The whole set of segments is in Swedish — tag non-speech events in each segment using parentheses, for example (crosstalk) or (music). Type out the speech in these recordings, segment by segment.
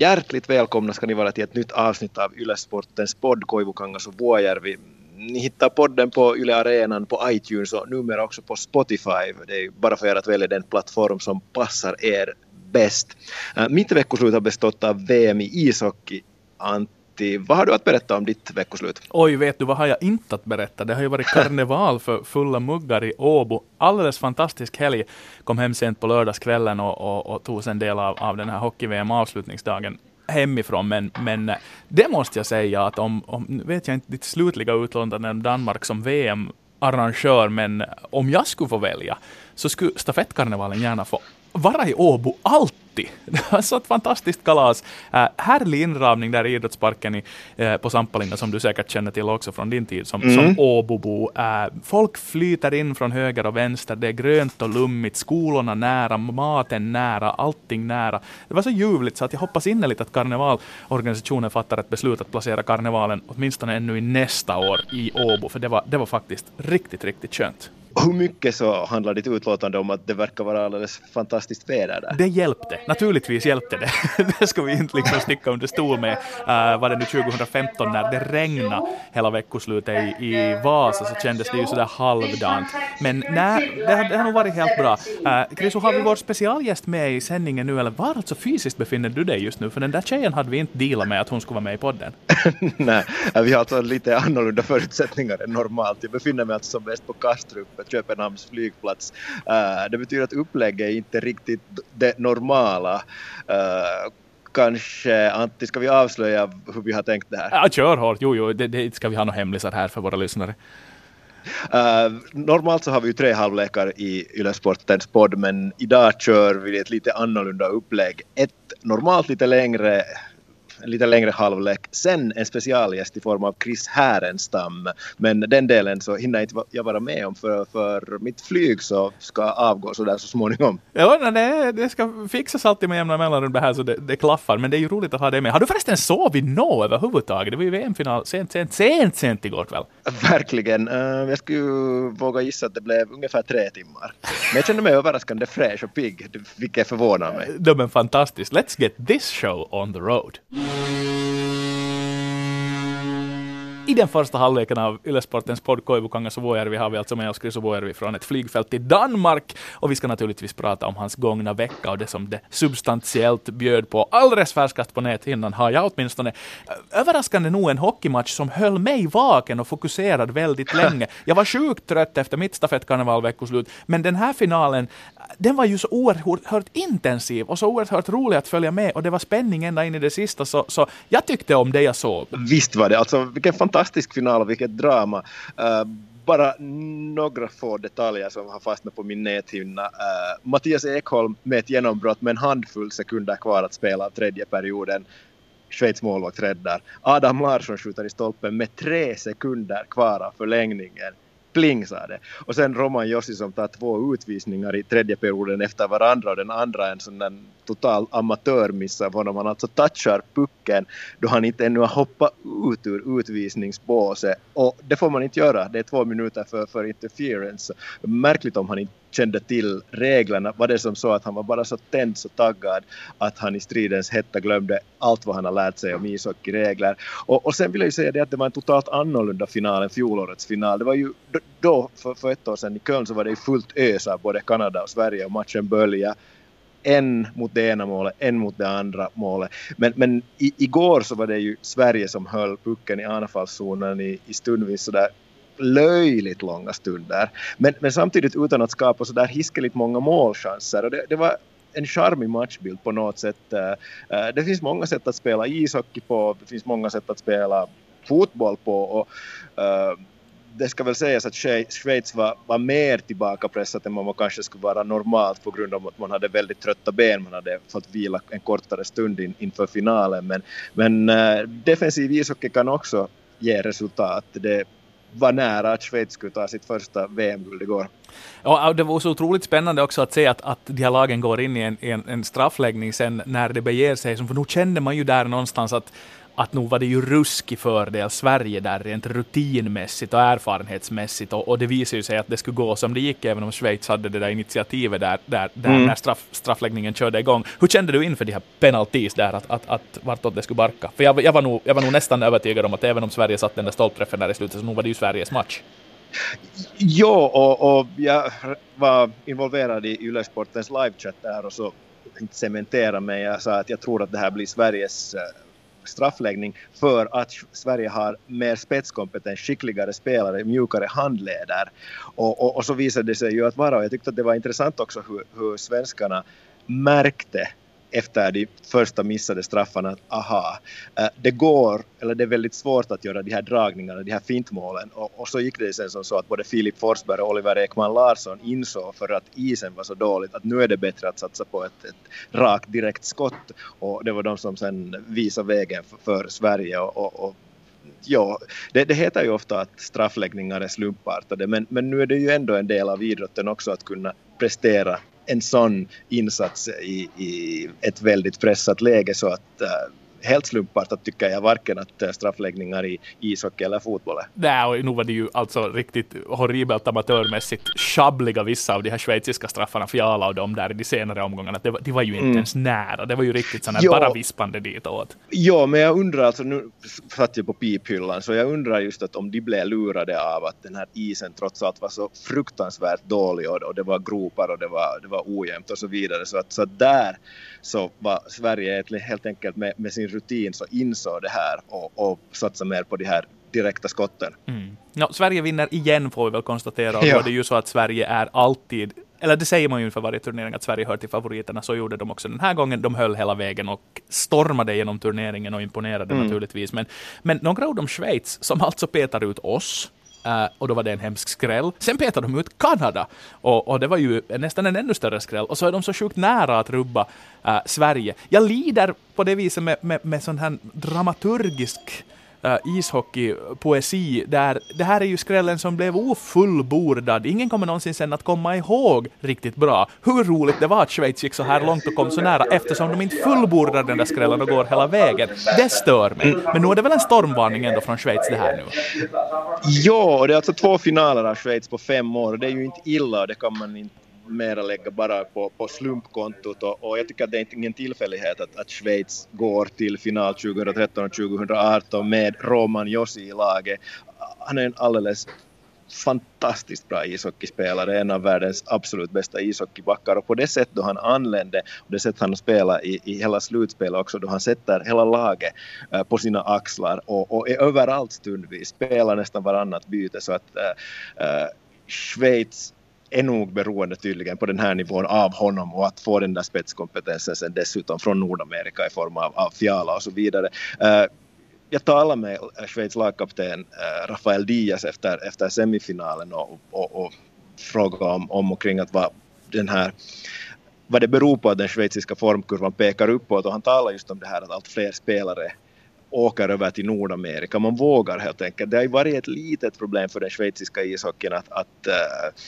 Hjärtligt välkomna ska ni vara till ett nytt avsnitt av Yle Sportens podd Koivukangas och Vuojärvi. Ni hittar podden på Yle Arenan, på iTunes och numera också på Spotify. Det är bara för er att välja den plattform som passar er bäst. Äh, mitt veckoslut har bestått av VM i ishockey. Antti, vad har du att berätta om ditt veckoslut? Oj, vet du vad har jag inte att berätta? Det har ju varit karneval för fulla muggar i Åbo. Alldeles fantastisk helg. Kom hem sent på lördagskvällen och, och, och tog en del av, av den här hockey-VM avslutningsdagen hemifrån, men, men eh, det måste jag säga att om, om vet jag inte ditt slutliga utlåtande om Danmark som VM-arrangör, men om jag skulle få välja så skulle stafettkarnevalen gärna få vara i Åbo alltid. Det var (laughs) så ett fantastiskt kalas. Äh, härlig inramning där i idrottsparken i, äh, på Sampalinna som du säkert känner till också från din tid som, mm. som Åbobo. Äh, folk flyter in från höger och vänster. Det är grönt och lummigt, skolorna nära, maten nära, allting nära. Det var så ljuvligt så att jag hoppas innerligt att karnevalorganisationen fattar ett beslut att placera karnevalen åtminstone ännu i nästa år i Åbo, för det var, det var faktiskt riktigt, riktigt skönt hur mycket så handlar ditt utlåtande om att det verkar vara alldeles fantastiskt väder där? Det hjälpte. Naturligtvis hjälpte det. (laughs) det ska vi inte liksom sticka under stol med. Uh, var det nu 2015 när det regnade hela veckoslutet i, i Vasa så kändes det ju sådär halvdant. Men nej, det, har, det har nog varit helt bra. Uh, har vi vår specialgäst med i sändningen nu eller var alltså fysiskt befinner du dig just nu? För den där tjejen hade vi inte dealat med att hon skulle vara med i podden. (laughs) nej, vi har alltså lite annorlunda förutsättningar än normalt. Jag befinner mig alltså som bäst på Kastrup Köpenhamns flygplats. Uh, det betyder att upplägget är inte riktigt det normala. Uh, kanske, Antti, ska vi avslöja hur vi har tänkt det här? Ja, kör hårt. Jo, jo, det, det ska vi ha några hemlisar här för våra lyssnare. Uh, normalt så har vi ju tre halvlekar i Ylesportens podd men idag kör vi ett lite annorlunda upplägg. Ett normalt lite längre en lite längre halvlek. Sen en specialgäst i form av Chris Härenstam. Men den delen så hinner inte jag vara med om för, för mitt flyg så ska avgå så där så småningom. Ja, det, det ska fixas alltid med jämna mellanrum det här så det, det, klaffar. Men det är ju roligt att ha det med. Har du förresten sovit nå överhuvudtaget? Det var ju VM-final sent, sent, sent, sent igår kväll. Verkligen. Uh, jag skulle våga gissa att det blev ungefär tre timmar. Men jag kände mig överraskande fräsch och pigg, vilket förvånar mig. De är fantastiskt. Let's get this show on the road. I den första halvleken av Ylesportens podd Koivukangas och Vuojärvi har vi alltså med oss Chris Vuojärvi från ett flygfält i Danmark. Och vi ska naturligtvis prata om hans gångna vecka och det som det substantiellt bjöd på. Alldeles färskast på näthinnan har jag åtminstone. Eh, överraskande nog en hockeymatch som höll mig vaken och fokuserad väldigt länge. Jag var sjukt trött efter mitt stafettkarnevalveckoslut, men den här finalen, den var ju så oerhört intensiv och så oerhört rolig att följa med och det var spänning ända in i det sista, så, så jag tyckte om det jag såg. Visst var det, alltså vilken fantastisk final och vilket drama. Uh, bara några få detaljer som har fastnat på min näthinna. Uh, Mattias Ekholm med ett genombrott med en handfull sekunder kvar att spela av tredje perioden. Schweiz målvakt räddar. Adam Larsson skjuter i stolpen med tre sekunder kvar av förlängningen pling sa det. Och sen Roman Jossi som tar två utvisningar i tredje perioden efter varandra och den andra en sån där total amatörmiss av honom. Han alltså touchar pucken då han inte ännu har hoppat ut ur utvisningsbåset. Och det får man inte göra. Det är två minuter för, för interference. Märkligt om han inte kände till reglerna var det som så att han var bara så tänd så taggad att han i stridens hetta glömde allt vad han har lärt sig om ishockeyregler. Och, och sen vill jag ju säga det att det var en totalt annorlunda final än fjolårets final. Det var ju då, för, för ett år sedan i Köln så var det ju fullt ös av både Kanada och Sverige och matchen bölja en mot det ena målet, en mot det andra målet. Men, men i, igår så var det ju Sverige som höll pucken i anfallszonen i, i stundvis sådär löjligt långa stunder. Men, men samtidigt utan att skapa så där hiskeligt många målchanser. Och det, det var en charmig matchbild på något sätt. Eh, eh, det finns många sätt att spela ishockey på, det finns många sätt att spela fotboll på. Och, uh, det ska väl sägas att Schweiz var, var mer tillbakapressat än vad man kanske skulle vara normalt på grund av att man hade väldigt trötta ben, man hade fått vila en kortare stund in, inför finalen. Men, men uh, defensiv ishockey kan också ge resultat. Det, var nära att Schweiz skulle ta sitt första VM-guld igår. Ja, det var så otroligt spännande också att se att, att de här lagen går in i en, en, en straffläggning sen när det beger sig. För nu kände man ju där någonstans att att nog var det ju ruskig fördel Sverige där rent rutinmässigt och erfarenhetsmässigt och, och, det visar ju sig att det skulle gå som det gick även om Schweiz hade det där initiativet där, där, där mm. när straff, straffläggningen körde igång. Hur kände du inför de här penaltis där, att, att, att vartåt det skulle barka? För jag, jag, var nog, jag var nog nästan övertygad om att även om Sverige satt den där stolpträffen där i slutet så nog var det ju Sveriges match. Ja, och, och jag var involverad i Yle-sportens livechatt där och så cementera mig. Jag sa att jag tror att det här blir Sveriges eh, straffläggning för att Sverige har mer spetskompetens, skickligare spelare, mjukare handleder. Och, och, och, så visade det sig ju att vara, och jag tyckte att det var intressant också hur, hur svenskarna märkte efter de första missade straffarna att aha, eh, det går, eller det är väldigt svårt att göra de här dragningarna, de här fintmålen. Och, och så gick det sen som så att både Filip Forsberg och Oliver Ekman Larsson insåg för att isen var så dåligt att nu är det bättre att satsa på ett, ett rakt direkt skott. Och det var de som sen visade vägen för, för Sverige och, och, och ja, det, det, heter ju ofta att straffläggningar är slumpartade men, men nu är det ju ändå en del av idrotten också att kunna prestera en sån insats i, i ett väldigt pressat läge så att uh, helt slumpartat tycker jag varken att eh, straffläggningar i ishockey eller fotboll är. Nej, och nu var det ju alltså riktigt horribelt amatörmässigt sjabbliga vissa av de här schweiziska straffarna, Fiala och de där i de senare omgångarna. Det var, de var ju inte mm. ens nära. Det var ju riktigt sådana jo, bara vispande ditåt. Ja, men jag undrar alltså, nu satt jag på piphyllan, så jag undrar just att om de blev lurade av att den här isen trots allt var så fruktansvärt dålig och, och det var gropar och det var, det var ojämnt och så vidare. Så att, så där så var Sverige helt enkelt med, med sin rutin så insåg det här och, och satsade mer på de här direkta skotten. Mm. No, Sverige vinner igen får vi väl konstatera. Och ja. det är ju så att Sverige är alltid, eller det säger man ju inför varje turnering att Sverige hör till favoriterna. Så gjorde de också den här gången. De höll hela vägen och stormade genom turneringen och imponerade mm. naturligtvis. Men, men några ord om Schweiz som alltså petar ut oss Uh, och då var det en hemsk skräll. Sen petade de ut Kanada och, och, det var ju nästan en ännu större skräll. Och så är de så sjukt nära att rubba uh, Sverige. Jag lider på det viset med, med, med sån här dramaturgisk Äh, uh, ishockeypoesi där det här är ju skrällen som blev ofullbordad. Ingen kommer någonsin sen att komma ihåg riktigt bra hur roligt det var att Schweiz gick så här långt och kom så nära eftersom de inte fullbordar den där skrällen och går hela vägen. Det stör mig. Men nu är det väl en stormvarning ändå från Schweiz det här nu? Ja, det är alltså två finaler av Schweiz på fem år och det är ju inte illa det kan man inte mera lägga bara på, på slumpkontot och, och, jag tycker att det är ingen tillfällighet att, att Schweiz går till final 2013 och 2018 med Roman Josi i laget. Han är en alldeles fantastiskt bra ishockeyspelare, en av världens absolut bästa ishockeybackar och på det sätt då han anlände och det sätt han spelar i, i hela slutspelet också då han sätter hela laget eh, på sina axlar och, och är överallt stundvis, spelar nästan varannat byte så att äh, Schweiz är nog beroende tydligen på den här nivån av honom och att få den där spetskompetensen sen dessutom från Nordamerika i form av, av Fiala och så vidare. Uh, jag talade med Schweiz lagkapten uh, Rafael Diaz efter, efter semifinalen och, och, och frågade om, om och kring att vad den här vad det beror på att den schweiziska formkurvan pekar uppåt och han talar just om det här att allt fler spelare åker över till Nordamerika. Man vågar helt enkelt. Det har ju varit ett litet problem för den schweiziska ishockeyn att, att uh,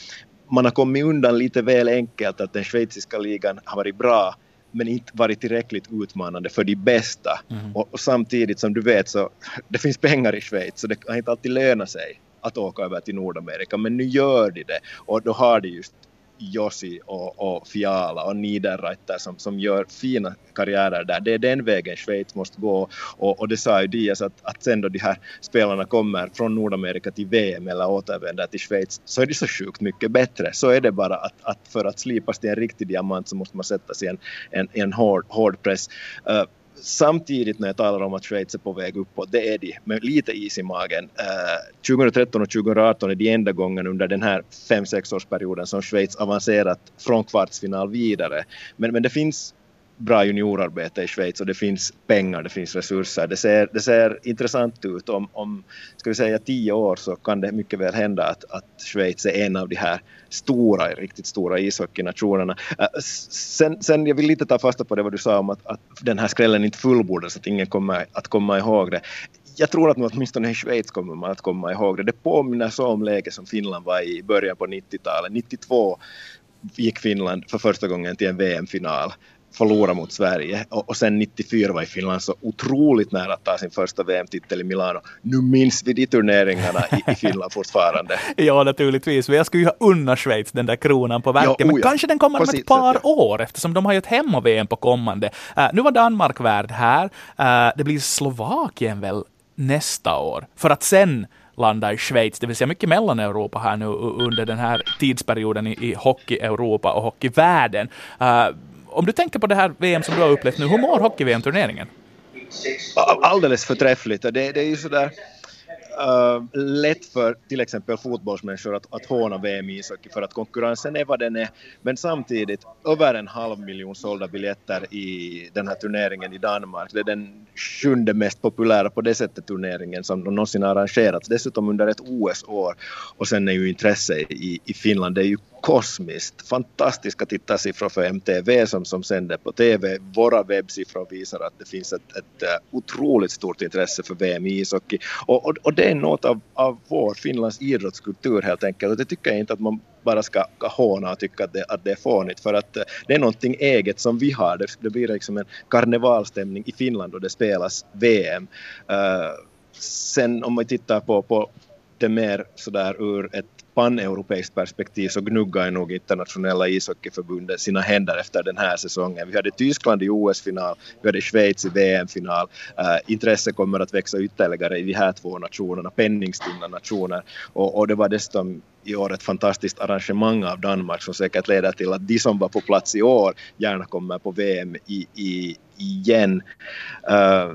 man har kommit undan lite väl enkelt att den schweiziska ligan har varit bra men inte varit tillräckligt utmanande för de bästa. Mm. Och, och, samtidigt som du vet så (laughs) det finns pengar i Schweiz så det kan inte alltid löna sig att åka över till Nordamerika men nu gör de det och då har de just Josi och, och Fiala och Niederreiter som, som gör fina karriärer där. Det är den vägen Schweiz måste gå och, och det sa ju Diaz att, att sen då de här spelarna kommer från Nordamerika till VM eller återvänder till Schweiz så är det så sjukt mycket bättre. Så är det bara att, att för att slipas till en riktig diamant så måste man sätta sig i en, en, en hård, hård press. Uh, samtidigt när jag talar om att Schweiz är på väg uppåt, det är de, med lite is i magen. Eh, uh, 2013 och 2018 är de enda gången under den här 5-6 årsperioden som Schweiz avancerat från kvartsfinal vidare. Men, men det finns bra juniorarbete i Schweiz och det finns pengar, det finns resurser. Det ser, det ser intressant ut. Om, om ska vi säga tio år så kan det mycket väl hända att, att Schweiz är en av de här stora, riktigt stora ishockeynationerna. Äh, sen, sen jag vill lite ta fasta på det vad du sa om att, att den här skrällen inte fullbordas, att ingen kommer att komma ihåg det jag tror att åtminstone i Schweiz kommer man att komma ihåg det. Det påminner så om läget som Finland var i början på 90-talet. 92 gick Finland för första gången till en VM-final förlora mot Sverige och, och sen 94 var i Finland så otroligt nära att ta sin första VM-titel i Milano. Nu minns vi de turneringarna i, i Finland fortfarande. (laughs) ja, naturligtvis. Men jag skulle ju ha unna Schweiz den där kronan på verket, ja, men kanske den kommer om ett par sätt, ja. år eftersom de har ju ett hemma-VM på kommande. Uh, nu var Danmark värd här. Uh, det blir Slovakien väl nästa år, för att sen landa i Schweiz, det vill säga mycket Mellaneuropa här nu under den här tidsperioden i, i hockey-Europa och hockeyvärlden. Uh, om du tänker på det här VM som du har upplevt nu, hur mår hockey-VM-turneringen? Alldeles förträffligt. Det, det är ju sådär uh, lätt för till exempel fotbollsmänniskor att, att håna VM i ishockey för att konkurrensen är vad den är. Men samtidigt över en halv miljon sålda biljetter i den här turneringen i Danmark. Det är den sjunde mest populära på det sättet turneringen som någonsin har arrangerats. Dessutom under ett OS-år. Och sen är ju intresse i, i Finland, det är ju kosmiskt. Fantastiska tittarsiffror för MTV som, som sänder på TV. Våra webbsiffror visar att det finns ett, ett, ett otroligt stort intresse för VM i ishockey. Och, och, och, det är något av, av vår Finlands idrottskultur helt enkelt. Och det tycker jag inte att man bara ska, ska håna och tycka att det, att det är fånigt för att eh, det är någonting eget som vi har. Det, det blir liksom en karnevalstämning i Finland och det spelas VM. Uh, eh, sen om man tittar på, på det mer sådär ur ett paneuropeiskt perspektiv så gnuggar nog internationella ishockeyförbundet sina händer efter den här säsongen. Vi hade Tyskland i OS-final, vi hade Schweiz i VM-final. Uh, eh, intresset kommer att växa ytterligare i de här två nationerna, penningstinna nationer. Och, och det var dessutom i år ett fantastiskt arrangemang av Danmark som säkert leder till att de som var på plats i år gärna kommer på VM i, i, igen. Uh,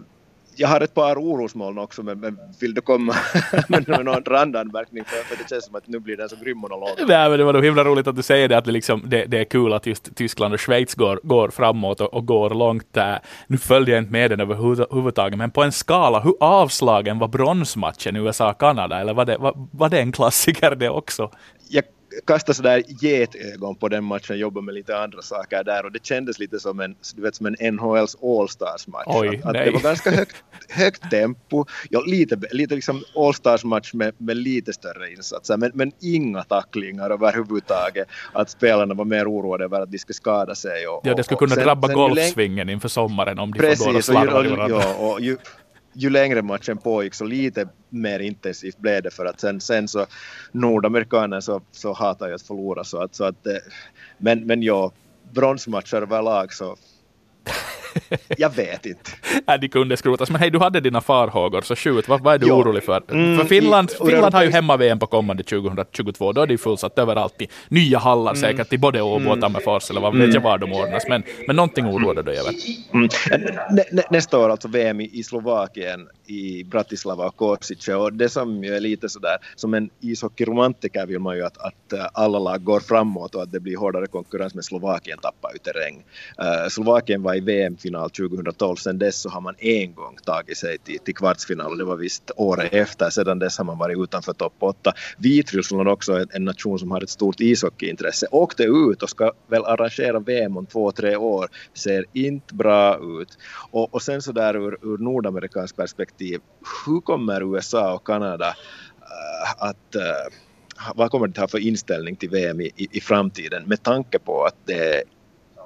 jag har ett par orosmoln också, men, men vill du komma (laughs) med någon randanmärkning? För, för det känns som att nu blir det så grym monolog. Nej, men det var nog himla roligt att du säger det, att det, liksom, det, det är kul att just Tyskland och Schweiz går, går framåt och, och går långt. Där. Nu följde jag inte med den överhuvudtaget, men på en skala, hur avslagen var bronsmatchen USA-Kanada? Eller var det, var, var det en klassiker det också? Jag kasta sådär getögon på den matchen, jobba med lite andra saker där och det kändes lite som en, du vet, som en NHLs All-Stars-match. Oj, att, att det var ganska högt, högt tempo, ja, lite, lite liksom All-Stars-match med, med lite större insatser, men, men inga tacklingar överhuvudtaget. Att spelarna var mer oroade över att de skulle skada sig. Och, ja, det skulle kunna sen, drabba sen, golfsvingen inför sommaren om de precis, får gå och slarva och, och, ja, och ju, ju längre matchen pågick så lite mer intensivt blev det för att sen, sen så nordamerikaner så, så hatar ju att förlora så att, så att eh, men, men ja, bronsmatcher överlag så (laughs) jag vet inte. Nej, de kunde skrotas. Men hej, du hade dina farhågor, så skjut. Vad, vad är du jo. orolig för? Mm, för Finland, i, Finland har ju hemma-VM på kommande 2022. Då är det fullsatt överallt i nya hallar mm. säkert, i både Åbo och mm. Tammerfors, eller vad vet jag mm. var de ordnas. Men, men någonting oroar du dig över? Mm. Nä, nä, nästa år alltså VM i, Slovakien, i Bratislava och Kosice. Och det som ju är lite sådär, som en ishockeyromantiker vill man ju att, att äh, alla lag går framåt och att det blir hårdare konkurrens, men Slovakien tappar ju terräng. Uh, Slovakien var i VM final 2012. Sen dess så har man en gång tagit sig till, till kvartsfinal och det var visst året efter. Sedan dess har man varit utanför topp 8. Vitryssland också en, en nation som har ett stort ishockeyintresse. Åkte ut och ska väl arrangera VM om två, tre år. Ser inte bra ut. Och, och sen så där ur, ur nordamerikansk perspektiv, hur kommer USA och Kanada uh, att uh, vad kommer det ha för inställning till VM i, i, i, framtiden med tanke på att det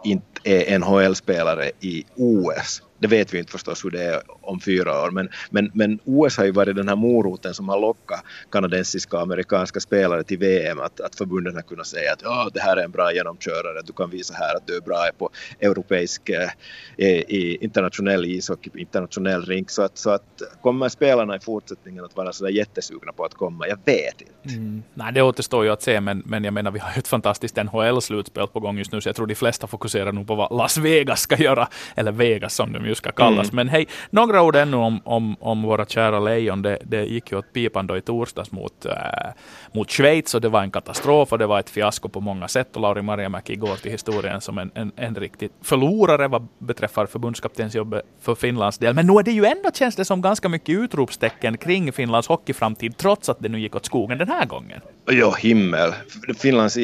inte eh, är NHL-spelare i OS det vet vi inte förstås hur det är om fyra år, men, men, men OS har ju varit den här moroten som har lockat kanadensiska och amerikanska spelare till VM, att, att förbunden har kunnat säga att ja, det här är en bra genomkörare, du kan visa här att du är bra på europeisk, eh, i internationell ishockey, internationell rink, så att, så att kommer spelarna i fortsättningen att vara sådär jättesugna på att komma? Jag vet inte. Mm. Nej, det återstår ju att se, men, men jag menar, vi har ju ett fantastiskt NHL-slutspel på gång just nu, så jag tror de flesta fokuserar nog på vad Las Vegas ska göra, eller Vegas som de ju ska kallas. Mm. Men hej, några ord ännu om, om, om våra kära lejon. Det, det gick ju åt pipan då i torsdags mot, äh, mot Schweiz och det var en katastrof och det var ett fiasko på många sätt. Och Lauri Marjamäki går till historien som en, en, en riktig förlorare vad beträffar förbundskaptensjobbet för Finlands del. Men nu är det ju ändå, känns det som, ganska mycket utropstecken kring Finlands hockeyframtid, trots att det nu gick åt skogen den här gången. Ja, himmel. Finlands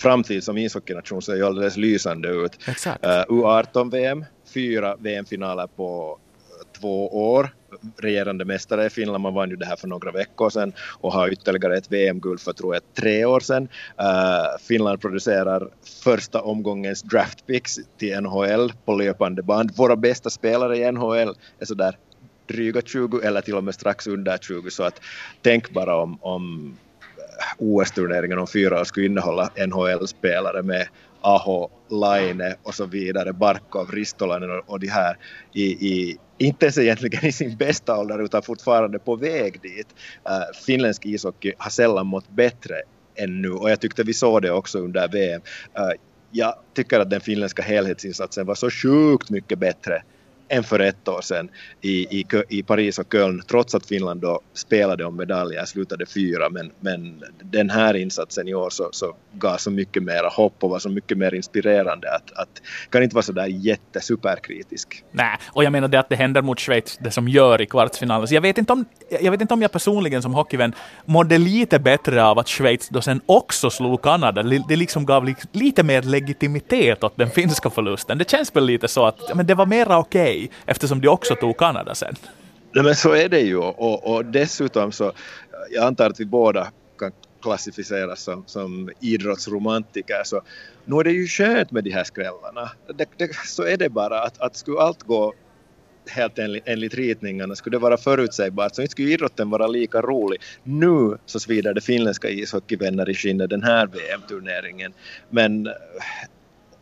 framtid som ishockeynation ser ju alldeles lysande ut. Exakt. Uh, U18-VM fyra VM-finaler på två år regerande mästare i Finland. Man vann ju det här för några veckor sedan och har ytterligare ett VM-guld för tror jag tre år sedan. Uh, Finland producerar första omgångens draftpicks till NHL på löpande band. Våra bästa spelare i NHL är sådär dryga 20 eller till och med strax under 20 så att tänk bara om, om OS-turneringen om fyra år skulle innehålla NHL-spelare med Aho, Laine och så vidare, Barkov, Ristolainen och, och de här i, i, inte ens egentligen i sin bästa ålder utan fortfarande på väg dit. Uh, finländsk ishockey har sällan mått bättre ännu och jag tyckte vi såg det också under VM. Uh, äh, jag tycker att den finländska helhetsinsatsen var så sjukt mycket bättre än för ett år sedan i, i, i Paris och Köln, trots att Finland då spelade om medaljer, slutade fyra, men, men den här insatsen i år så, så gav så mycket mera hopp och var så mycket mer inspirerande att, att kan inte vara så där jättesuperkritisk. Nej, och jag menar det att det händer mot Schweiz, det som gör i kvartsfinalen. Så jag vet inte om jag vet inte om jag personligen som hockeyvän mådde lite bättre av att Schweiz då sen också slog Kanada. Det liksom gav lite mer legitimitet åt den finska förlusten. Det känns väl lite så att men det var mera okej okay, eftersom de också tog Kanada sen. Nej, men så är det ju och, och dessutom så, jag antar att vi båda kan klassificeras som, som idrottsromantiker så nu är det ju skönt med de här skrällarna. Det, det, så är det bara att, att skulle allt gå helt enligt, enligt ritningarna skulle det vara förutsägbart så inte skulle idrotten vara lika rolig. Nu så svider det finländska ishockeyvänner i skinnet den här VM-turneringen men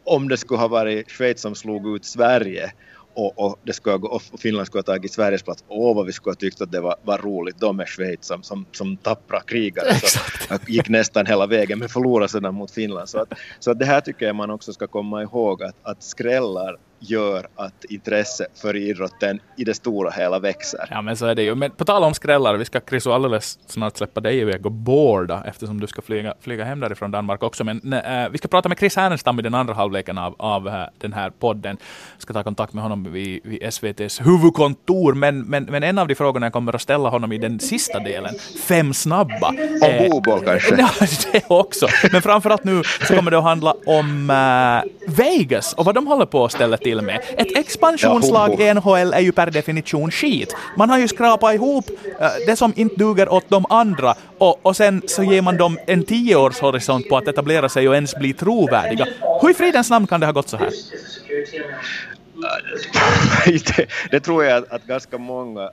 om det skulle ha varit Schweiz som slog ut Sverige och, och, det skulle, och Finland skulle ha tagit Sveriges plats. Åh vad vi skulle ha tyckt att det var, var roligt. De är Schweiz som, som, som tappra krigare. Så gick nästan hela vägen men förlorade sedan mot Finland. Så, att, så att det här tycker jag man också ska komma ihåg att, att skrällar gör att intresse för idrotten i det stora hela växer. Ja men så är det ju. Men på tal om skrällar, vi ska Chris alldeles snart släppa dig iväg och båda eftersom du ska flyga, flyga hem därifrån Danmark också. Men äh, vi ska prata med Chris Härenstam i den andra halvleken av, av äh, den här podden. Jag ska ta kontakt med honom vid, vid SVTs huvudkontor. Men, men, men en av de frågorna jag kommer att ställa honom i den sista delen, fem snabba. Om boboll kanske? (laughs) Ja, det också. Men framförallt nu så kommer det att handla om äh, Vegas och vad de håller på att ställa till till med. Ett expansionslag i NHL är ju per definition skit. Man har ju skrapat ihop uh, det som inte duger åt de andra och, och sen så ger man dem en tioårshorisont på att etablera sig och ens bli trovärdiga. Hur i fridens namn kan det ha gått så här? (laughs) det, tror jag att, ganska många uh,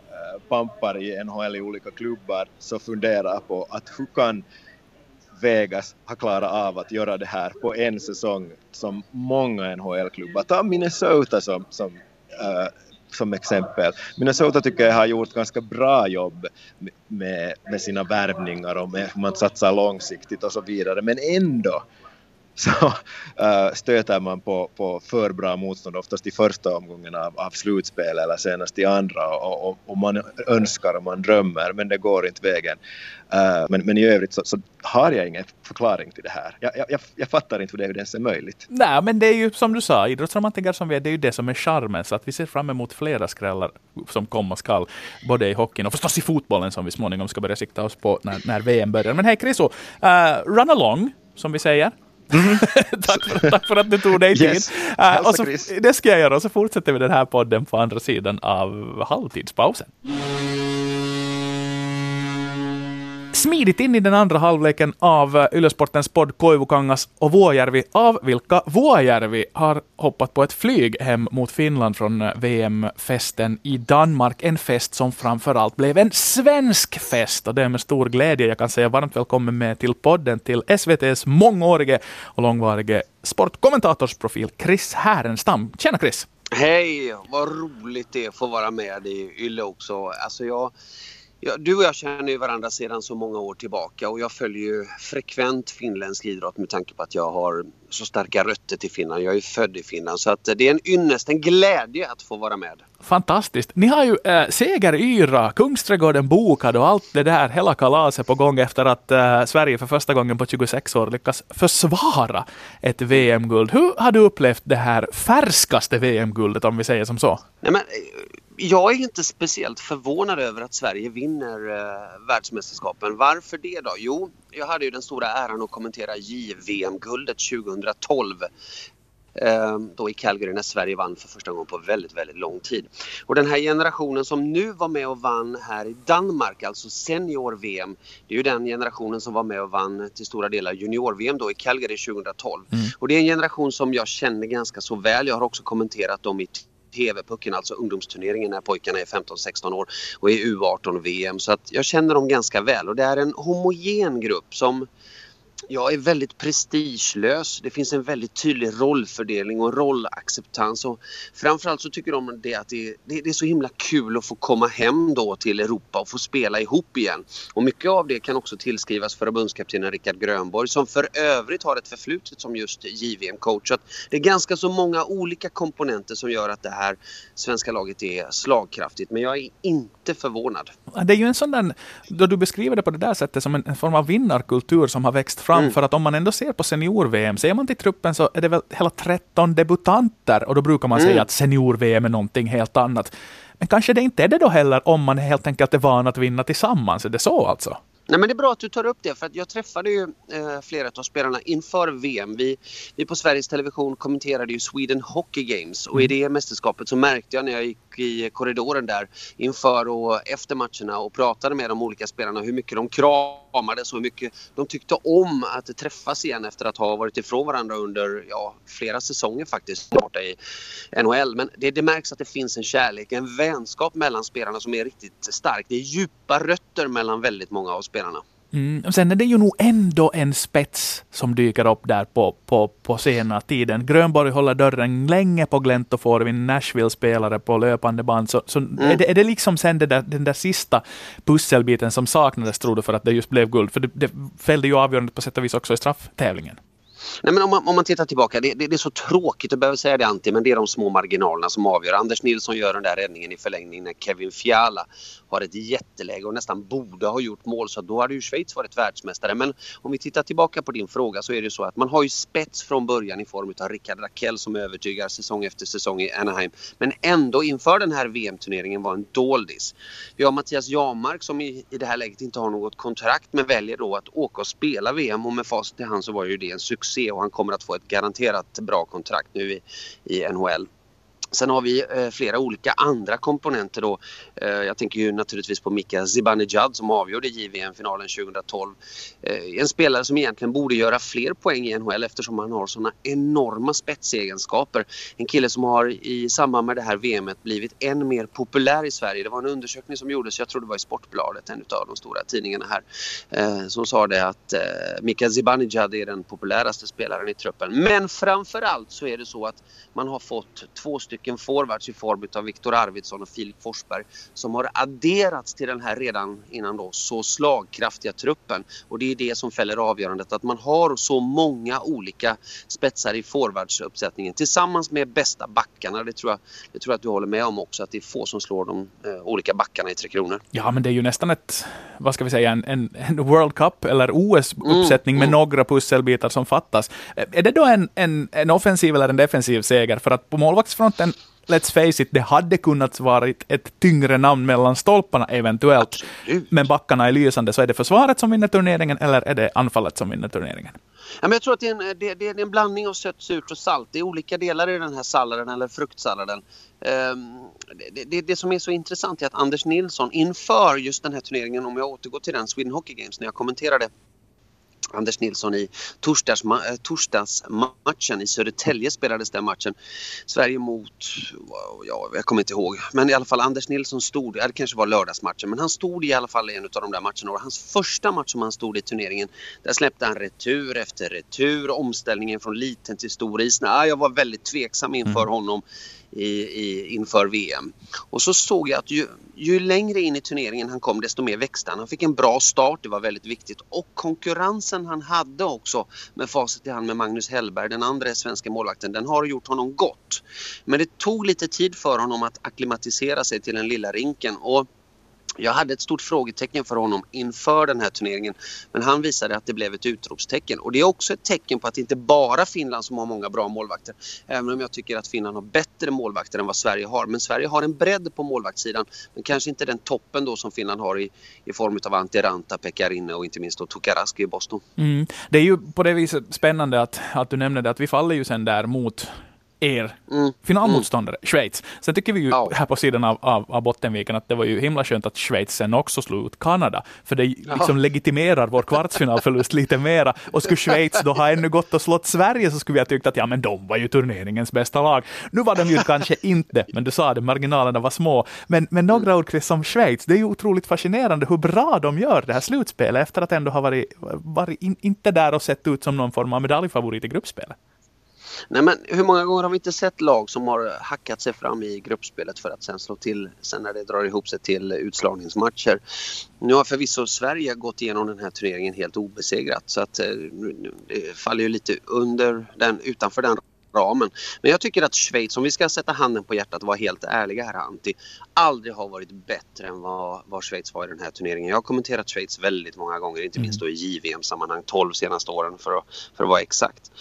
pampar i NHL i olika klubbar så funderar på att hur kan Vegas har klarat av att göra det här på en säsong som många NHL-klubbar. Ta Minnesota som, som, uh, som exempel. Minnesota tycker jag har gjort ganska bra jobb med, med sina värvningar och med hur man satsar långsiktigt och så vidare. Men ändå så uh, stöter man på, på för bra motstånd, oftast i första omgången av, av slutspel eller senast i andra och, och, och, man önskar och man drömmer men det går inte vägen. Uh, men, men i övrigt så, så, har jag ingen förklaring till det här. Jag, jag, jag fattar inte hur det ens är möjligt. Nej, men det är ju som du sa, idrottsromantiker som vi är, det är ju det som är charmen. Så att vi ser fram emot flera skrällar som komma skall, både i hockeyn och förstås i fotbollen som vi småningom ska börja sikta oss på när, när VM börjar. Men hej Chriso, uh, run along, som vi säger. Mm. (laughs) tack, för, tack, för, att du tog dig tid. Yes. Uh, och så, det ska jag göra och så fortsätter vi den här podden på andra sidan av halvtidspausen smidigt in i den andra halvleken av eh, Ylesportens podd Koivukangas och Vuojärvi, av vilka Vuojärvi har hoppat på ett flyg hem mot Finland från eh, VM-festen i Danmark. En fest som framförallt blev en svensk fest och det är med stor glädje jag kan säga varmt välkommen med till podden till SVTs mångårige och långvarige sportkommentatorsprofil Chris Härenstam. Tjena Chris! Hej! Vad roligt det är att få vara med i Yle också. Alltså jag Ja, du och jag känner ju varandra sedan så många år tillbaka och jag följer ju frekvent finländsk idrott med tanke på att jag har så starka rötter till Finland. Jag är född i Finland så att det är en ynnest, en glädje att få vara med. Fantastiskt. Ni har ju äh, segeryra, Kungsträdgården bokad och allt det där, hela kalaset på gång efter att äh, Sverige för första gången på 26 år lyckas försvara ett VM-guld. Hur har du upplevt det här färskaste VM-guldet om vi säger som så? Nej, men, jag är inte speciellt förvånad över att Sverige vinner eh, världsmästerskapen. Varför det då? Jo, jag hade ju den stora äran att kommentera JVM-guldet 2012. eh, då i Calgary när Sverige vann för första gången på väldigt, väldigt lång tid. Och den här generationen som nu var med och vann här i Danmark, alltså senior-VM, det är ju den generationen som var med och vann till stora delar junior-VM då i Calgary 2012. Mm. Och det är en generation som jag känner ganska så väl. Jag har också kommenterat dem i TV-pucken, alltså ungdomsturneringen när pojkarna är 15-16 år och är U18-VM. Så att jag känner dem ganska väl och det är en homogen grupp som jag är väldigt prestigelös. Det finns en väldigt tydlig rollfördelning och rollacceptans. Och framförallt så tycker de det att det, är, det, är så himla kul att få komma hem då till Europa och få spela ihop igen. Och mycket av det kan också tillskrivas förbundskaptenen Rickard Grönborg som för övrigt har ett förflutet som just JVM-coach. Det är ganska så många olika komponenter som gör att det här svenska laget är slagkraftigt. Men jag är inte förvånad. Det är ju en sån där, då du beskriver det på det där sättet som en form av vinnarkultur som har växt fram. Mm. För att om man ändå ser på senior-VM, ser man till truppen så är det väl hela 13 debutanter. Och då brukar man mm. säga att senior-VM är någonting helt annat. Men kanske det inte är det då heller om man helt enkelt är van att vinna tillsammans. Är det så alltså? Nej, men det är bra att du tar upp det för att jag träffade ju eh, flera av spelarna inför VM. Vi, vi på Sveriges Television kommenterade ju Sweden Hockey Games och i mm. det mästerskapet så märkte jag när jag gick i korridoren där inför och efter matcherna och pratade med de olika spelarna hur mycket de kramades och hur mycket de tyckte om att träffas igen efter att ha varit ifrån varandra under ja, flera säsonger faktiskt borta i NHL. Men det, det märks att det finns en kärlek, en vänskap mellan spelarna som är riktigt stark. Det är djupa rötter mellan väldigt många av spelarna. Mm. Sen är det ju nog ändå en spets som dyker upp där på, på, på senare tiden. Grönborg håller dörren länge på glänt och får en Nashville-spelare på löpande band. Så, så mm. är, det, är det liksom sen det där, den där sista pusselbiten som saknades, tror du, för att det just blev guld? För det, det fällde ju avgörandet på sätt och vis också i strafftävlingen. Nej, men om, man, om man tittar tillbaka, det, det, det, är så tråkigt att behöva säga det Antti, men det är de små marginalerna som avgör. Anders Nilsson gör den där räddningen i förlängning när Kevin Fiala har ett jätteläge och nästan borde ha gjort mål så då hade ju Schweiz varit världsmästare. Men om vi tittar tillbaka på din fråga så är det så att man har ju spets från början i form av Rickard Rakell som övertygar säsong efter säsong i Anaheim. Men ändå inför den här VM-turneringen var en doldis. Vi har Mattias Jamark som i, i det här läget inte har något kontrakt men väljer då att åka och spela VM och med facit i hand så var ju det en succé och han kommer att få ett garanterat bra kontrakt nu i, i NHL. Sen har vi eh, flera olika andra komponenter då. Eh, jag tänker ju naturligtvis på Mika Zibanejad som avgjorde JVM-finalen 2012. Eh, en spelare som egentligen borde göra fler poäng i NHL eftersom han har sådana enorma spetsegenskaper. En kille som har i samband med det här VMet blivit än mer populär i Sverige. Det var en undersökning som gjordes, jag tror det var i Sportbladet, en av de stora tidningarna här, eh, som sa det att eh, Mika Zibanejad är den populäraste spelaren i truppen. Men framförallt så är det så att man har fått två stycken stycken forwards i form av Viktor Arvidsson och Filip Forsberg som har adderats till den här redan innan då så slagkraftiga truppen. Och det är det som fäller avgörandet att man har så många olika spetsar i forwardsuppsättningen tillsammans med bästa backarna. Det tror jag, det tror jag att du håller med om också att det är få som slår de eh, olika backarna i Tre Kronor. Ja men det är ju nästan ett, vad ska vi säga, en, en, en World Cup eller OS-uppsättning mm, med mm. några pusselbitar som fattas. Är det då en, en, en offensiv eller en defensiv seger? För att på målvaktsfronten let's face it, det hade kunnat vara ett tyngre namn mellan stolparna eventuellt. Absolut. Men backarna är lysande, så är det försvaret som vinner turneringen eller är det anfallet som vinner turneringen? Ja, men jag tror att det är, en, det, det är en blandning av sött, surt och salt. Det är olika delar i den här salladen eller fruktsalladen. Um, det, det, det, som är så intressant är att Anders Nilsson inför just den här turneringen, om jag återgår till den Sweden Hockey Games, när jag kommenterade Anders Nilsson i torsdags, eh, torsdagsmatchen i Södertälje spelades den matchen. Sverige mot, ja, jag kommer inte ihåg, men i alla fall Anders Nilsson stod, det kanske var lördagsmatchen, men han stod i alla fall i en av de där matcherna och hans första match som han stod i turneringen, där släppte han retur efter retur, omställningen från liten till stor is. Nej, jag var väldigt tveksam inför mm. honom i, i, inför VM. Och så såg jag att ju, ju längre in i turneringen han kom desto mer växte han. Han fick en bra start, det var väldigt viktigt. Och konkurrensen han hade också med facit i hand med Magnus Hellberg, den andra svenska målvakten, den har gjort honom gott. Men det tog lite tid för honom att akklimatisera sig till den lilla rinken. Och jag hade ett stort frågetecken för honom inför den här turneringen. Men han visade att det blev ett utropstecken. Och det är också ett tecken på att det inte bara Finland som har många bra målvakter. Även om jag tycker att Finland har bättre målvakter än vad Sverige har. Men Sverige har en bredd på målvaktssidan. Men kanske inte den toppen då som Finland har i, i form av Antti Ranta, Pekkarinne och inte minst då Tukaraski i Boston. Mm. Det är ju på det viset spännande att, att du nämnde det, att vi faller ju sen där mot er mm. finalmotståndare, mm. Schweiz. Sen tycker vi ju oh. här på sidan av, av, av, Bottenviken att det var ju himla skönt att Schweiz sen också slog ut Kanada, för det liksom oh. legitimerar vår kvartsfinalförlust lite mera. Och skulle Schweiz då ha ännu gått och slått Sverige så skulle vi ha tyckt att ja, men de var ju turneringens bästa lag. Nu var de ju kanske inte, men du sa det, marginalerna var små. Men, men några ord Chris om Schweiz, det är ju otroligt fascinerande hur bra de gör det här slutspelet efter att ändå ha varit, varit in, inte där och sett ut som någon form av medaljfavorit i gruppspelet. Nej men hur många gånger har vi inte sett lag som har hackat sig fram i gruppspelet för att sen slå till sen när det drar ihop sig till utslagningsmatcher. Nu har förvisso Sverige gått igenom den här turneringen helt obesegrat så att eh, det faller ju lite under den, utanför den ramen. Men jag tycker att Schweiz, om vi ska sätta handen på hjärtat och vara helt ärliga här Antti, aldrig har varit bättre än vad, vad Schweiz var i den här turneringen. Jag har kommenterat Schweiz väldigt många gånger, inte minst då i JVM-sammanhang, 12 senaste åren för att, för att vara exakt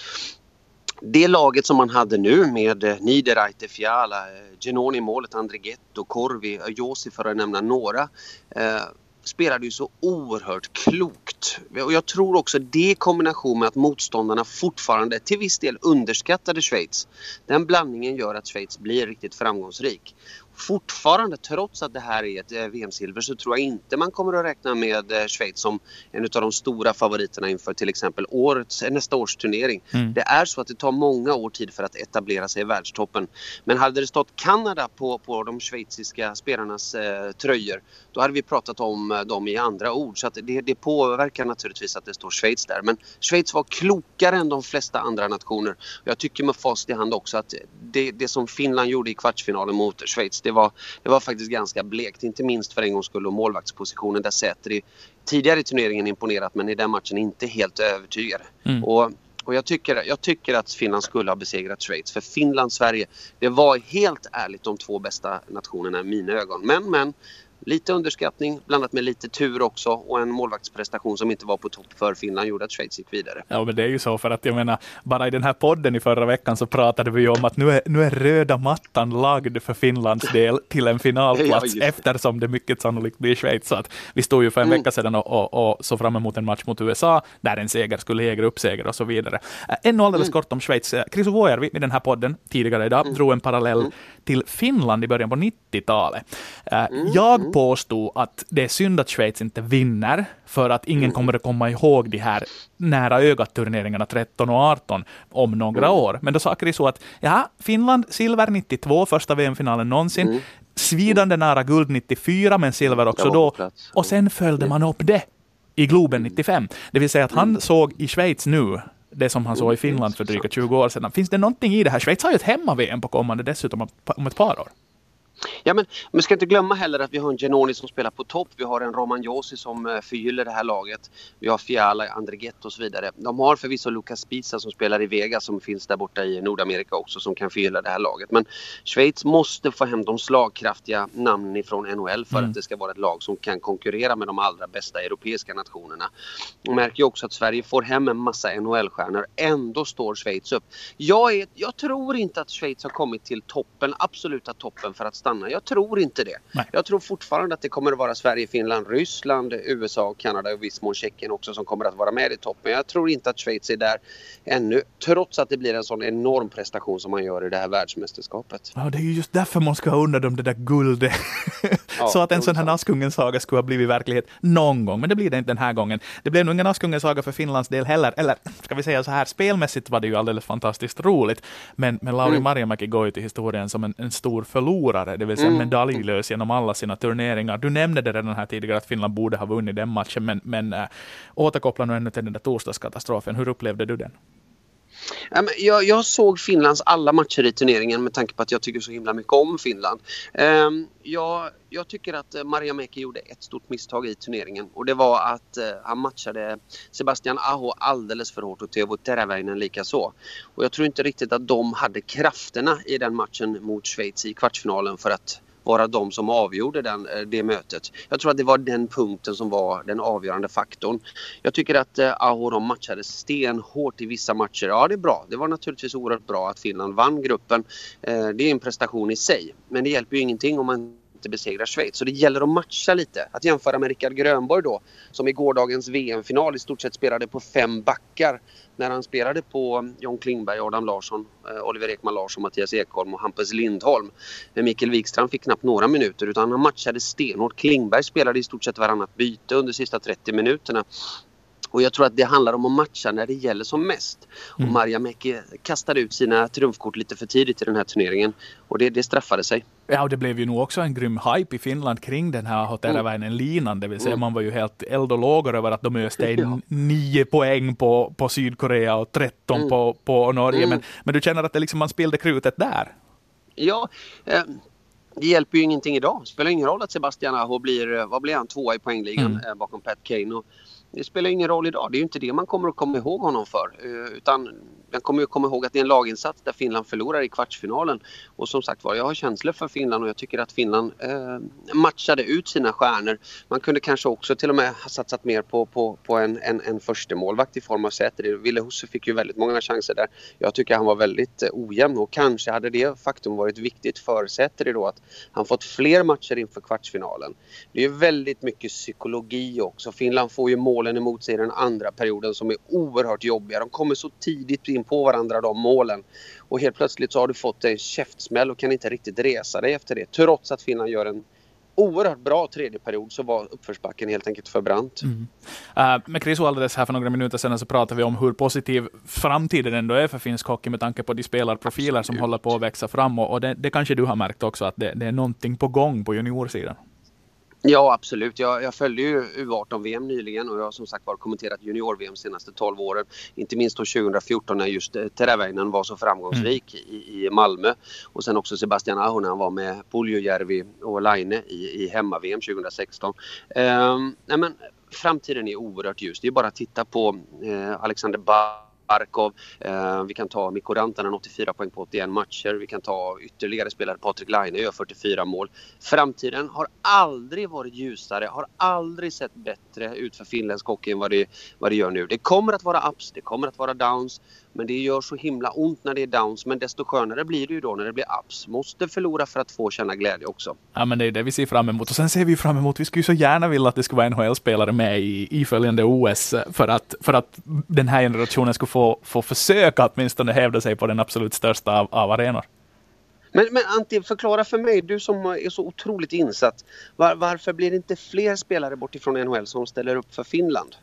det laget som man hade nu med eh, Niederreiter, Fiala, eh, Genoni i målet, Andrighetto, Corvi, eh, Josi för att nämna några. Eh, spelade ju så oerhört klokt. Och jag tror också det i kombination med att motståndarna fortfarande till viss del underskattade Schweiz. Den blandningen gör att Schweiz blir riktigt framgångsrik fortfarande, trots att det här är ett eh, VM-silver, så tror jag inte man kommer att räkna med eh, Schweiz som en av de stora favoriterna inför till exempel årets, eh, nästa års turnering. Mm. Det är så att det tar många år tid för att etablera sig i världstoppen. Men hade det stått Kanada på, på de schweiziska spelarnas eh, tröjor, då hade vi pratat om dem i andra ord. Så det, det påverkar naturligtvis att det står Schweiz där. Men Schweiz var klokare än de flesta andra nationer. Jag tycker med fast i hand också att det, det som Finland gjorde i kvartsfinalen mot Schweiz, det var, det var faktiskt ganska blekt. Inte minst för en gångs skull och målvaktspositionen där Säteri tidigare i turneringen imponerat men i den matchen inte helt övertygad. Mm. Och, och jag tycker, jag tycker att Finland skulle ha besegrat Schweiz. För Finland-Sverige, det var helt ärligt de två bästa nationerna i mina ögon. Men, men lite underskattning blandat med lite tur också och en målvaktsprestation som inte var på topp för Finland gjorde att Schweiz gick vidare. Ja, men det är ju så för att jag menar, bara i den här podden i förra veckan så pratade vi ju om att nu är, nu är röda mattan lagd för Finlands del till en finalplats (laughs) ja, eftersom det mycket sannolikt blir Schweiz. Så att vi stod ju för en mm. vecka sedan och, och, och så fram emot en match mot USA där en seger skulle ge gruppseger och så vidare. Ännu alldeles mm. kort om Schweiz. Chris Vuojärvi i den här podden tidigare idag mm. drog en parallell mm. Till Finland i början på 90-talet. Mm. Jag påstod att det är synd att Schweiz inte vinner, för att ingen mm. kommer att komma ihåg de här nära ögat-turneringarna 13 och 18 om några mm. år. Men då sa Chris att ja, Finland silver 92, första VM-finalen någonsin. Svidande nära guld 94, men silver också då. Och sen följde man upp det i Globen 95. Det vill säga att han såg i Schweiz nu det som han såg i Finland för dryga 20 år sedan. Finns det någonting i det här? Schweiz har ju ett hemma-VM på kommande dessutom om ett par år. Ja, men man ska inte glömma heller att vi har en Genoni som spelar på topp. Vi har en Romagnosi som eh, förgyller det här laget. Vi har Fiala, Andrighetto och så vidare. De har förvisso Lucas Spiza som spelar i Vega som finns där borta i Nordamerika också som kan förgylla det här laget. Men Schweiz måste få hem de slagkraftiga namnen ifrån NHL för mm. att det ska vara ett lag som kan konkurrera med de allra bästa europeiska nationerna. Man märker ju också att Sverige får hem en massa NHL-stjärnor. Ändå står Schweiz upp. Jag, är, jag tror inte att Schweiz har kommit till toppen, absoluta toppen för att stanna. Jag tror inte det. Nej. Jag tror fortfarande att det kommer att vara Sverige, Finland, Ryssland, USA, Kanada och viss mån Tjeckien också som kommer att vara med i toppen. Jag tror inte att Schweiz är där ännu. Trots att det blir en sån enorm prestation som man gör i det här världsmästerskapet. Ja, det är ju just därför man ska ha undan dem det där guldet. (laughs) Ja, så att en sån här Askungens saga skulle ha blivit verklighet någon gång. Men det blir det inte den här gången. Det blev nog ingen Askungens saga för Finlands del heller. Eller ska vi säga så här, spelmässigt var det ju alldeles fantastiskt roligt. Men, men Lauri mm. Marjamäki går ju till historien som en, en stor förlorare det vill säga mm. medaljlös genom alla sina turneringar. Du nämnde det redan här tidigare att Finland borde ha vunnit den matchen, men, men äh, återkoppla nu ännu till den där torsdagskatastrofen. Hur upplevde du den? Jag, jag, såg Finlands alla matcher i turneringen med tanke på att jag tycker så himla mycket om Finland. Ehm, jag, jag tycker att Mariamäki Maria Mäki gjorde ett stort misstag i turneringen och det var att eh, han matchade Sebastian Aho alldeles för hårt och Teuvo Teräväinen likaså. Och jag tror inte riktigt att de hade krafterna i den matchen mot Schweiz i kvartsfinalen för att vara de som avgjorde den, eh, det mötet. Jag tror att det var den punkten som var den avgörande faktorn. Jag tycker att eh, Aho de matchade stenhårt i vissa matcher. Ja, det är bra. Det var naturligtvis oerhört bra att Finland vann gruppen. Eh, det är en prestation i sig. Men det hjälper ju ingenting om man inte besegrar Schweiz. Så det gäller att matcha lite. Att jämföra med Rickard Grönborg då som i gårdagens VM-final i stort sett spelade på fem backar. När han spelade på um, John Klingberg, Adam Larsson, eh, Oliver Ekman Larsson, Mattias Ekholm och Hampus Lindholm. Eh, Men Mikael Wikstrand fick knappt några minuter utan han matchade stenhårt. Klingberg spelade i stort sett varannat byte under de sista 30 minuterna. Och jag tror att det handlar om att matcha när det gäller som mest. Mm. Och Marjamäki kastade ut sina trumfkort lite för tidigt i den här turneringen. Och det, det straffade sig. Ja, och det blev ju nog också en grym hype i Finland kring den här Hotelväinen-linan, mm. det vill säga mm. man var ju helt eld och lågor över att de öste in (laughs) ja. nio poäng på, på Sydkorea och 13 mm. på, på Norge. Mm. Men, men du känner att det liksom man spillde krutet där? Ja, eh, det hjälper ju ingenting idag. Det spelar ingen roll att Sebastian Aho blir, eh, vad blir han, tvåa i poängligan mm. eh, bakom Pat Kane. Och det spelar ingen roll idag. Det är ju inte det man kommer att komma ihåg honom för. Eh, utan man kommer att komma ihåg att det är en laginsats där Finland förlorar i kvartsfinalen. Och som sagt var, jag har känslor för Finland och jag tycker att Finland eh, matchade ut sina stjärnor. Man kunde kanske också till och med ha satsat mer på, på, på en, en, en förstemålvakt i form av Säter. Ville Husse fick ju väldigt många chanser där. Jag tycker han var väldigt eh, ojämn och kanske hade det faktum varit viktigt för Säter då att han fått fler matcher inför kvartsfinalen. Det är väldigt mycket psykologi också. Finland får ju mål målen emot sig i den andra perioden som är oerhört jobbiga. De kommer så tidigt in på varandra de målen. Och helt plötsligt så har du fått en käftsmäll och kan inte riktigt resa dig efter det. Trots att Finland gör en oerhört bra tredje period så var uppförsbacken helt enkelt för brant. Mm. Uh, med Chris alldeles här för några minuter sedan så pratade vi om hur positiv framtiden ändå är för finsk hockey med tanke på de spelarprofiler Absolut. som håller på att växa fram och, och det, det, kanske du har märkt också att det, det är någonting på gång på juniorsidan. Ja absolut. Jag, jag följde ju U18-VM nyligen och jag har som sagt var kommenterat junior-VM senaste 12 åren. Inte minst 2014 när just eh, Teräväinen var så framgångsrik mm. i, i Malmö. Och sen också Sebastian Aho när han var med Puljujärvi och Laine i, i hemma-VM 2016. Um, nej men, framtiden är oerhört ljus. Det är bara att titta på eh, Alexander Bach Barkov. Eh, vi kan ta Mikko Rantanen 84 poäng på 81 matcher. Vi kan ta ytterligare spelare. Patrik Laine gör 44 mål. Framtiden har aldrig varit ljusare, har aldrig sett bättre ut för finländsk hockey än vad det, vad det gör nu. Det kommer att vara ups, det kommer att vara downs. Men det gör så himla ont när det är downs. Men desto skönare blir det ju då när det blir ups. Måste förlora för att få känna glädje också. Ja, men det är det vi ser fram emot. Och sen ser vi fram emot, vi skulle ju så gärna vilja att det skulle vara NHL-spelare med i, i följande OS för att, för att den här generationen skulle få, få försöka åtminstone hävda sig på den absolut största av, av arenor. Men, men Antti, förklara för mig, du som är så otroligt insatt. Var, varför blir det inte fler spelare bortifrån NHL som ställer upp för Finland?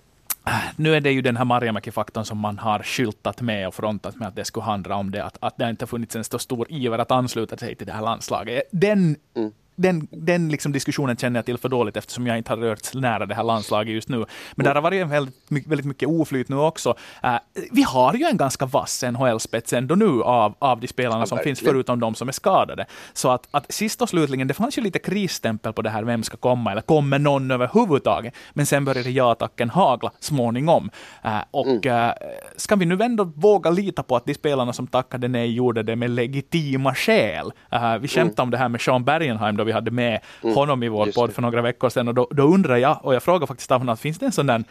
Nu är det ju den här Marjamäki-faktorn som man har skyltat med och frontat med att det skulle handla om det, att, att det inte funnits en så stor iver att ansluta sig till det här landslaget. Den mm den, den liksom diskussionen känner jag till för dåligt eftersom jag inte har rört nära det här landslaget just nu. Men mm. där har varit väldigt, väldigt mycket oflyt nu också. Uh, vi har ju en ganska vass NHL-spets ändå nu av, av de spelarna som finns, förutom de som är skadade. Så att, att sist och slutligen, det fanns ju lite krisstämpel på det här, vem ska komma, eller kommer någon överhuvudtaget? Men sen började ja-tacken hagla småningom. Uh, och mm. uh, ska vi nu ändå våga lita på att de spelarna som tackade nej gjorde det med legitima skäl? Uh, vi skämtade mm. om det här med Sean Bergenheim då vi hade med mm. honom i vår podd för några veckor sedan och då, då undrar jag, och jag frågar faktiskt honom, finns det en sån där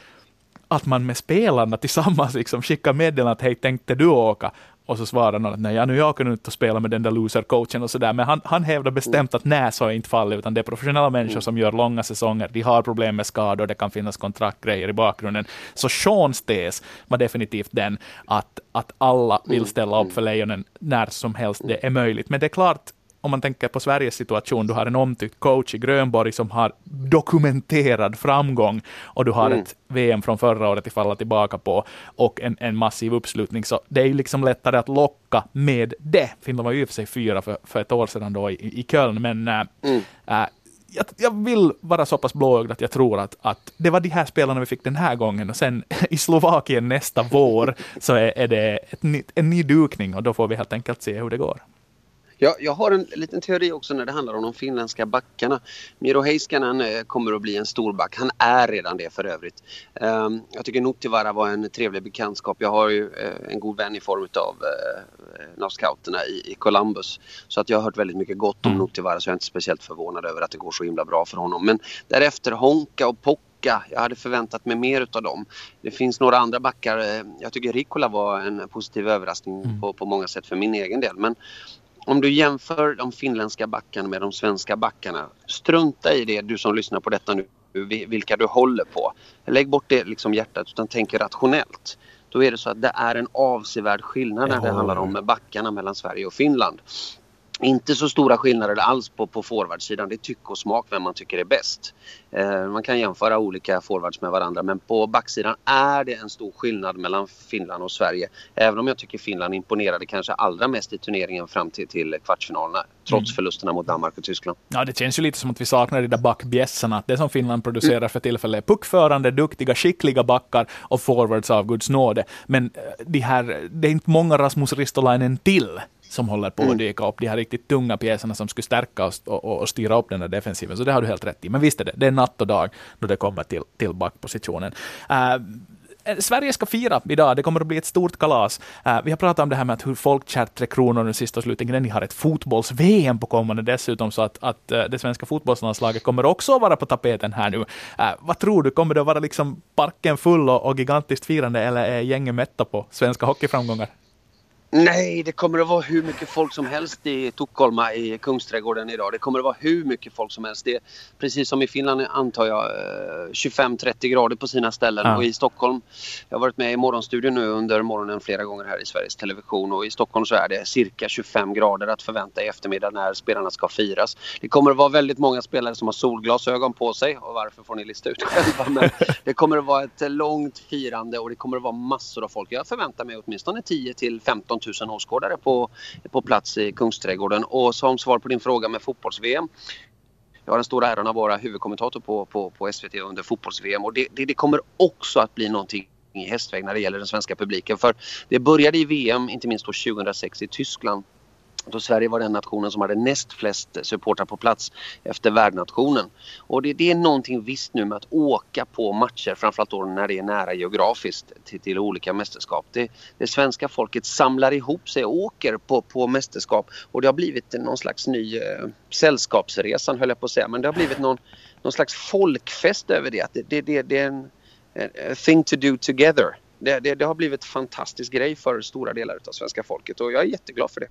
att man med spelarna tillsammans liksom skickar meddelande att hej, tänkte du åka? Och så svarar någon att nej, nu jag kan inte spela med den där loser-coachen och sådär. Men han, han hävdar bestämt att nej, så är inte fallet, utan det är professionella människor mm. som gör långa säsonger. De har problem med skador, det kan finnas kontraktgrejer i bakgrunden. Så Seans tes var definitivt den att, att alla vill ställa upp för Lejonen när som helst det är möjligt. Men det är klart, om man tänker på Sveriges situation, du har en omtyckt coach i Grönborg som har dokumenterad framgång och du har mm. ett VM från förra året att falla tillbaka på och en, en massiv uppslutning. Så det är ju liksom lättare att locka med det. Finland var ju i och för sig fyra för, för ett år sedan då i, i Köln, men äh, mm. äh, jag, jag, vill vara så pass blåögd att jag tror att, att det var de här spelarna vi fick den här gången och sen (laughs) i Slovakien nästa vår så är, är det ett, en ny dukning och då får vi helt enkelt se hur det går. Ja, jag har en liten teori också när det handlar om de finländska backarna. Miro Heiskanen eh, kommer att bli en stor back. Han är redan det för övrigt. Um, jag tycker Nuttivaara var en trevlig bekantskap. Jag har ju uh, en god vän i form av uh, scouterna i, i, Columbus. Så att jag har hört väldigt mycket gott om mm. Nuttivaara så jag är inte speciellt förvånad över att det går så himla bra för honom. Men därefter Honka och Pocka jag hade förväntat mig mer utav dem. Det finns några andra backar. Jag tycker Rikola var en positiv överraskning mm. på, på många sätt för min egen del. Men om du jämför de finländska backarna med de svenska backarna, strunta i det du som lyssnar på detta nu, vilka du håller på. Lägg bort det liksom hjärtat utan tänk rationellt. Då är det så att det är en avsevärd skillnad när det handlar om backarna mellan Sverige och Finland. Inte så stora skillnader alls på, på forwardsidan. Det är tycke och smak vem man tycker är bäst. Eh, man kan jämföra olika forwards med varandra men på backsidan är det en stor skillnad mellan Finland och Sverige. Även om jag tycker Finland imponerade kanske allra mest i turneringen fram till, till kvartsfinalerna. Trots mm. förlusterna mot Danmark och Tyskland. Ja, det känns ju lite som att vi saknar de där backbjässarna. Det som Finland producerar mm. för tillfället är puckförande, duktiga, skickliga backar och forwards av Guds nåde. Men eh, de här, det är inte många Rasmus Ristolainen till som håller på att mm. dyka upp. De här riktigt tunga pjäserna som skulle stärka och, och, och, styra upp den där defensiven. Så det har du helt rätt i. Men visst är det, det är natt och dag då det kommer till, till backpositionen. Uh, Sverige ska fira idag, det kommer att bli ett stort kalas. Uh, vi har pratat om det här med att hur folkkärt Tre Kronor nu sista slutningen, ni har ett fotbolls-VM på kommande dessutom, så att, att uh, det svenska fotbollslandslaget kommer också att vara på tapeten här nu. Uh, vad tror du, kommer det att vara liksom parken full och, och gigantiskt firande, eller är gänget mätta på svenska hockeyframgångar? Nej, det kommer att vara hur mycket folk som helst i Tukholma i Kungsträdgården idag. Det kommer att vara hur mycket folk som helst. Det är, precis som i Finland antar jag 25-30 eh, grader på sina ställen ja. och i Stockholm. Jag har varit med i Morgonstudion nu under morgonen flera gånger här i Sveriges Television och i Stockholm så är det cirka 25 grader att förvänta i eftermiddag när spelarna ska firas. Det kommer att vara väldigt många spelare som har solglasögon på sig och varför får ni lista ut själva. Men (laughs) det kommer att vara ett långt firande och det kommer att vara massor av folk. Jag förväntar mig åtminstone 10 till 15 000 åskådare på, på plats i Kungsträdgården. Och som svar på din fråga med fotbolls-VM jag har den stora äran att vara huvudkommentator på, på, på SVT under fotbolls-VM och det, det, det kommer också att bli någonting i hästväg när det gäller den svenska publiken. För det började i VM, inte minst 2006 i Tyskland då Sverige var den nationen som hade näst flest supportrar på plats efter värdnationen. Och det, det, är någonting visst nu med att åka på matcher, framförallt då när det är nära geografiskt till, till olika mästerskap. Det, det, svenska folket samlar ihop sig och åker på, på mästerskap och det har blivit någon slags ny eh, sällskapsresan höll jag på att säga, men det har blivit någon, någon slags folkfest över det. Att det, det, det, det är en, en thing to do together det, det, det, har blivit en fantastisk grej för stora delar av svenska folket och jag är jätteglad för det.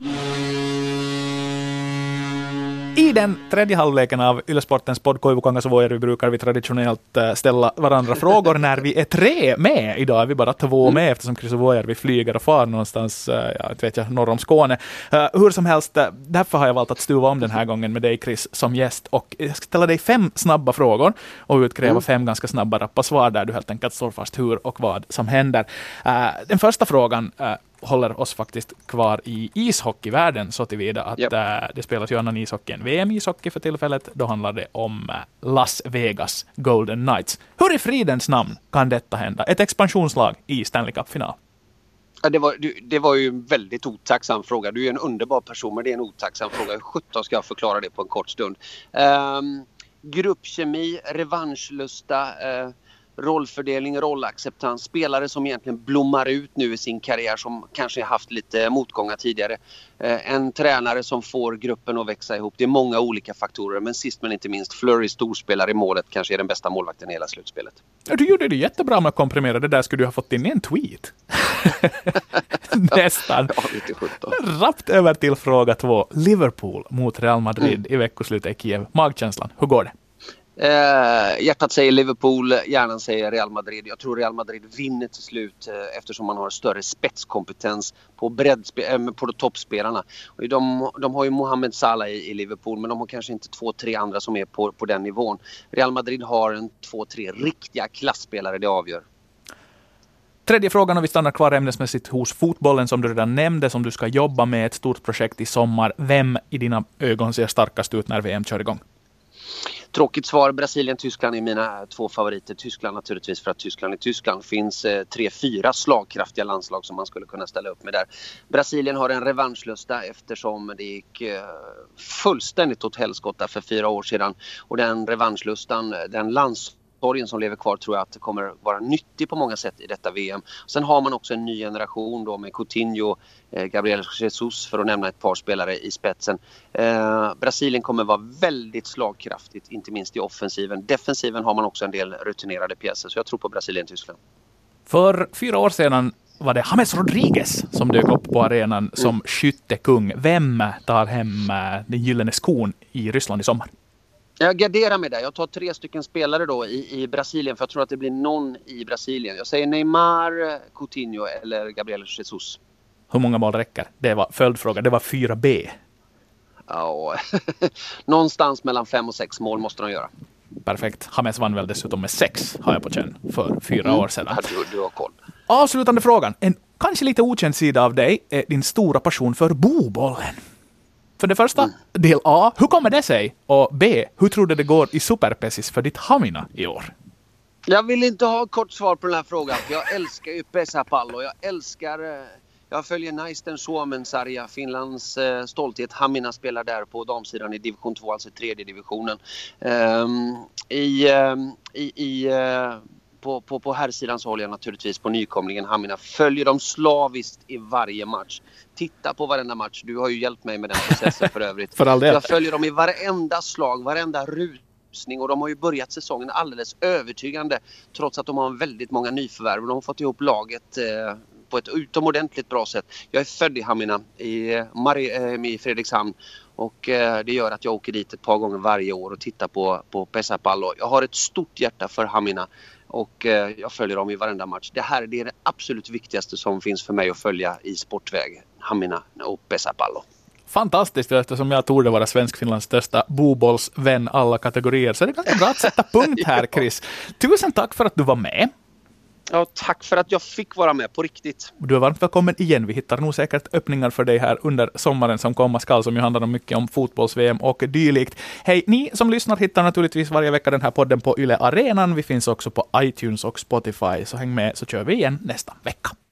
I den tredje halvleken av Ylesportens podd Koivukangas Vuojärvi brukar vi traditionellt eh, ställa varandra frågor när vi är tre med. Idag är vi bara två med eftersom Chris Vuojärvi flyger och far någonstans, eh, ja, vet jag, norr om Skåne. Uh, hur som helst, därför har jag valt att stuva om den här gången med dig Chris som gäst och jag ska ställa dig fem snabba frågor och utkräva mm. fem ganska snabba rappa svar där du helt enkelt slår fast hur och vad som händer. Den första frågan håller oss faktiskt kvar i ishockeyvärlden så tillvida att yep. äh, det spelas ju annan ishockey än VM-ishockey för tillfället. Då handlar det om äh, Las Vegas Golden Knights. Hur i fridens namn kan detta hända? Ett expansionslag i Stanley Cup-final. Ja, det, var, det var ju en väldigt otacksam fråga. Du är en underbar person men det är en otacksam fråga. Hur sjutton ska jag förklara det på en kort stund? Um, gruppkemi, revanschlusta, uh, rollfördelning, rollacceptans. Spelare som egentligen blommar ut nu i sin karriär som kanske haft lite motgångar tidigare. Eh, en tränare som får gruppen att växa ihop. Det är många olika faktorer men sist men inte minst Flurry storspelare i målet kanske är den bästa målvakten i hela slutspelet. Ja, du gjorde det jättebra med att komprimera. Det där skulle du ha fått in i en tweet. (laughs) Nästan. Ja, Rappt över till fråga två. Liverpool mot Real Madrid mm. i veckoslutet i Kiev. Magkänslan, hur går det? Eh, hjärtat säger Liverpool, hjärnan säger Real Madrid. Jag tror Real Madrid vinner till slut eh, eftersom man har större spetskompetens på, eh, på toppspelarna. Och de, de har ju Mohamed Salah i, i, Liverpool men de har kanske inte två, tre andra som är på, på den nivån. Real Madrid har en två, tre riktiga klassspelare, det avgör. Tredje frågan, och vi stannar kvar ämnesmässigt hos fotbollen som du redan nämnde, som du ska jobba med, ett stort projekt i sommar. Vem i dina ögon ser starkast ut när VM kör igång? Tråkigt svar. Brasilien, Tyskland är mina två favoriter. Tyskland naturligtvis för att Tyskland är Tyskland. finns eh, tre, fyra slagkraftiga landslag som man skulle kunna ställa upp med där. Brasilien har en revanschlusta eftersom det gick eh, fullständigt åt helskotta för fyra år sedan. Och den revanschlustan, eh, den lands sorgen som lever kvar tror jag att det kommer vara nyttig på många sätt i detta VM. Sen har man också en ny generation då med Coutinho, eh, Gabriel Jesus för att nämna ett par spelare i spetsen. Eh, Brasilien kommer vara väldigt slagkraftigt, inte minst i offensiven. Defensiven har man också en del rutinerade pjäser, så jag tror på Brasilien-Tyskland. För fyra år sedan var det James Rodriguez som dök upp på arenan som mm. skyttekung. Vem tar hem eh, den gyllene skon i Ryssland i sommar? Jag garderar mig där. Jag tar tre stycken spelare då i, i Brasilien för jag tror att det blir någon i Brasilien. Jag säger Neymar, Coutinho eller Gabriel Jesus. Hur många mål räcker? Det var följdfråga. Det var 4B. Ja, (laughs) någonstans mellan fem och sex mål måste de göra. Perfekt. James vann väl dessutom med sex, har jag på känn, för fyra mm. år sedan. Ja, du, du har koll. Avslutande frågan. En kanske lite okänd sida av dig är din stora passion för bobollen. För det första, mm. del A, hur kommer det sig? Och B, hur tror du det går i Superpessis för ditt Hamina i år? Jag vill inte ha kort svar på den här frågan. Jag älskar ju Pesapallo. Jag älskar... Eh, jag följer Naisten Suomen sarja, Finlands eh, stolthet. Hamina spelar där på damsidan i division 2, alltså tredje divisionen. Um, I, um, i, i uh, på, på, på här sidan så håller jag naturligtvis på nykomlingen Hamina. Följer dem slaviskt i varje match. Titta på varenda match. Du har ju hjälpt mig med den processen för övrigt. (laughs) för all del. Jag följer dem i varenda slag, varenda rusning och de har ju börjat säsongen alldeles övertygande trots att de har väldigt många nyförvärv. De har fått ihop laget eh, på ett utomordentligt bra sätt. Jag är född i Hamina i, Mari, äh, i Fredrikshamn och äh, det gör att jag åker dit ett par gånger varje år och tittar på, på Pesapallo. Jag har ett stort hjärta för Hamina och eh, jag följer dem i varenda match. Det här det är det absolut viktigaste som finns för mig att följa i sportväg. Hamina och Pesapallo. Fantastiskt eftersom jag torde vara Svenskfinlands största bobollsvän alla kategorier. Så det är ganska bra att sätta punkt här (laughs) Chris. Tusen tack för att du var med. Ja, tack för att jag fick vara med på riktigt. Du är varmt välkommen igen. Vi hittar nog säkert öppningar för dig här under sommaren som komma skall, som ju handlar om mycket om fotbolls-VM och dylikt. Hej, ni som lyssnar hittar naturligtvis varje vecka den här podden på Yle Arenan. Vi finns också på iTunes och Spotify, så häng med så kör vi igen nästa vecka.